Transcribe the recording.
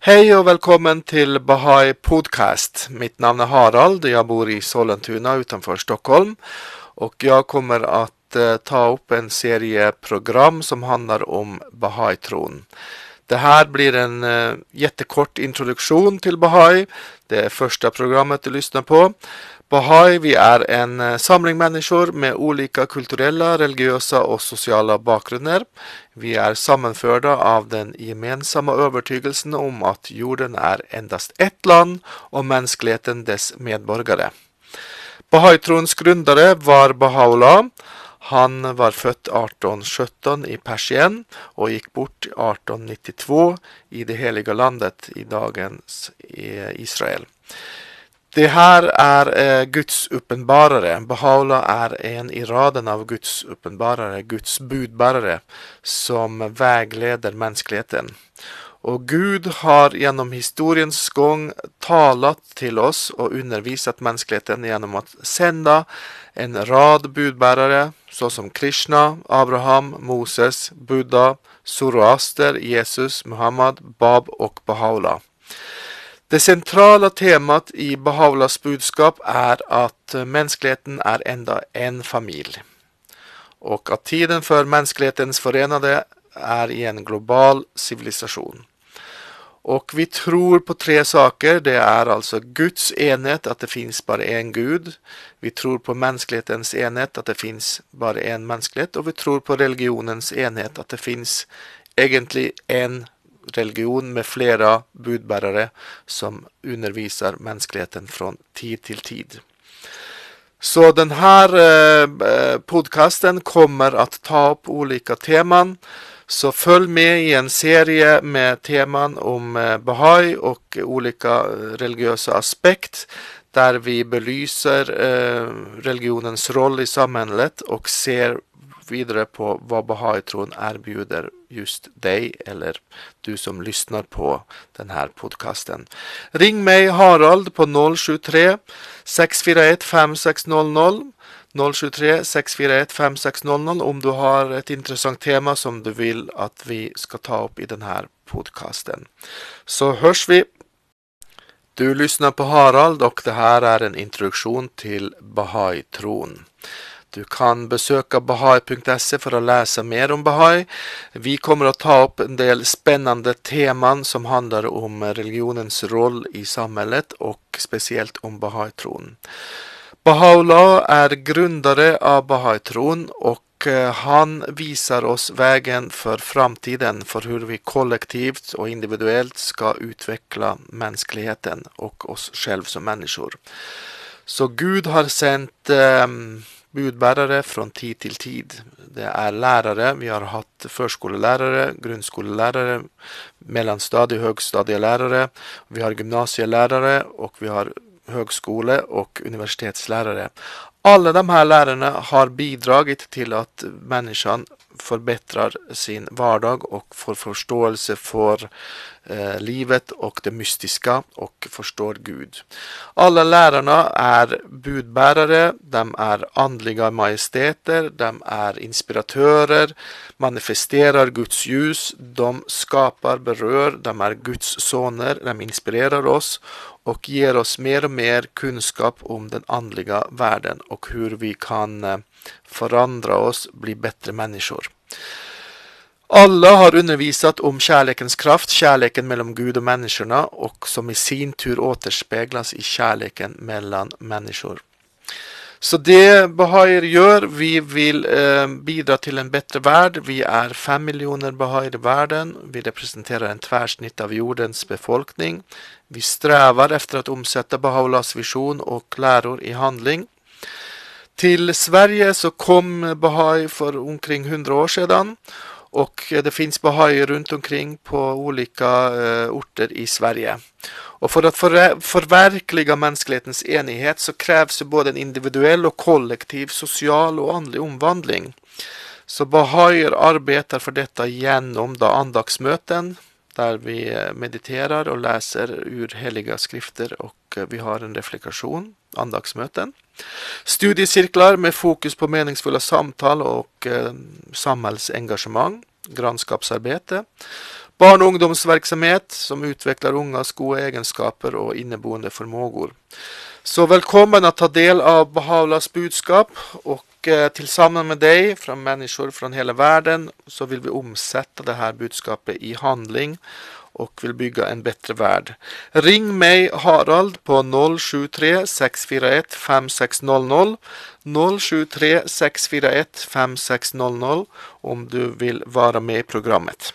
Hej og velkommen til Bahai Podcast. Mitt navn er Harald, Jeg bor i Sollentuna utenfor Stockholm Og jeg kommer til å ta opp en serie program som handler om Bahai-tron. Det her blir en uh, jättekort introduktion till Bahai. Det är första programmet du lyssnar på. Bahai, vi är en uh, samling människor med olika kulturella, religiösa och sociala bakgrunder. Vi är sammanförda av den gemensamma övertygelsen om att jorden är endast ett land och mänskligheten dess medborgare. Bahai-trons grundare var Baha'u'llah. Han var født 1817 i Persien og gikk bort 1892 i det helige landet i dagens Israel. Det her er eh, Guds åpenbarere. Bahaula er en i raden av Guds åpenbarere, Guds budbærere, som vägleder mänskligheten. Och Gud har gjennom historiens gang talat til oss og undervisat menneskeligheten gjennom å sende en rad budbærere, såsom Krishna, Abraham, Moses, Buddha, Zoroaster, Jesus, Muhammad, Bab og Bahaula. Det sentrale temat i Bahaulas budskap er at menneskeligheten er enda en familj og at tiden for menneskelighetens forenede er i en global civilisation. Och vi tror på tre saker. Det er altså Guds enhet, at det fins bare en Gud. Vi tror på menneskelighetens enhet, at det fins bare en menneskelighet. Og vi tror på religionens enhet, at det fins egentlig en religion med flere budbærere som underviser menneskeligheten fra tid til tid. Så denne här eh, podcasten kommer å ta opp ulike teman. Så følg med i en serie med teman om eh, Bahai og ulike religiøse aspekt, der vi belyser eh, religionens roll i samhället og ser videre på hva Bahai-tron erbjuder just deg, eller du som lyssnar på denne podkasten. Ring meg, Harald på 073 641 5600 023 641 5600 om du har et intressant tema som du vil at vi skal ta opp i denne podkasten. Så hørs vi! Du lyssnar på Harald og det her er en introduktion til Bahai-tron. Du kan besøke bahai.se for å lese mer om Bahai. Vi kommer å ta opp en del spennende teman som handler om religionens roll i samhället og spesielt om Bahai-tron. Baha'u'llah er grundare av Bahai-tron och eh, han viser oss veien for framtiden for hvordan vi kollektivt og individuelt skal utvikle menneskeligheten og oss selv som mennesker. Så Gud har sendt eh, budbærere fra tid til tid. Det er lærere. vi har hatt førskolelærere, grunnskolelærere, mellanstadie og høgstadielærere. vi har gymnasielærere, og vi har högskole och universitetslärare. Alle de her lærerne har bidragit til at människan forbedrer sin vardag og får forståelse eh, livet och det mystiska och förstår Gud. Alla lärarna är budbärare, de är andliga majesteter, de är inspiratörer, manifesterar Guds ljus, de skapar, berör, de är Guds soner, de inspirerar oss och ger oss mer och mer kunskap om den andliga världen och hur vi kan forandre förändra oss, bli bättre människor. Alla har undervisat om kärlekens kraft, kärleken mellom Gud och människorna och som i sin tur återspeglas i kärleken mellan människor. Så det Bahaier gjør, vi vil eh, bidra til en bedre verd. Vi er fem millioner Bahaier i verden. Vi representerer en tverrsnitt av jordens befolkning. Vi strever etter å omsette Baha'u'llahs visjon og läror i handling. Til Sverige så kom Bahai for omkring 100 år sedan och det finns Bahai runt omkring på olika eh, orter i Sverige. Och för att förverkliga mänsklighetens enighet så krävs både en individuell och kollektiv social och andlig omvandling. Så Bahaier arbetar för detta genom andaktsmöten där vi mediterer og leser urhellige skrifter och eh, vi har en refleksjon, andagsmøten. Studiesirkler med fokus på meningsfulle samtaler og eh, samhällsengagemang, grannskapsarbete. barn- og ungdomsverksamhet som utvikler ungas gode egenskaper og inneboende formågor. Så velkommen å ta del av Bahaulas budskap och eh, sammen med deg, fra mennesker fra hele verden, så vil vi omsette det här budskapet i handling og vil bygge en bedre verd. Ring meg, Harald på 073 641 5600 073 641 5600 om du vil være med i programmet.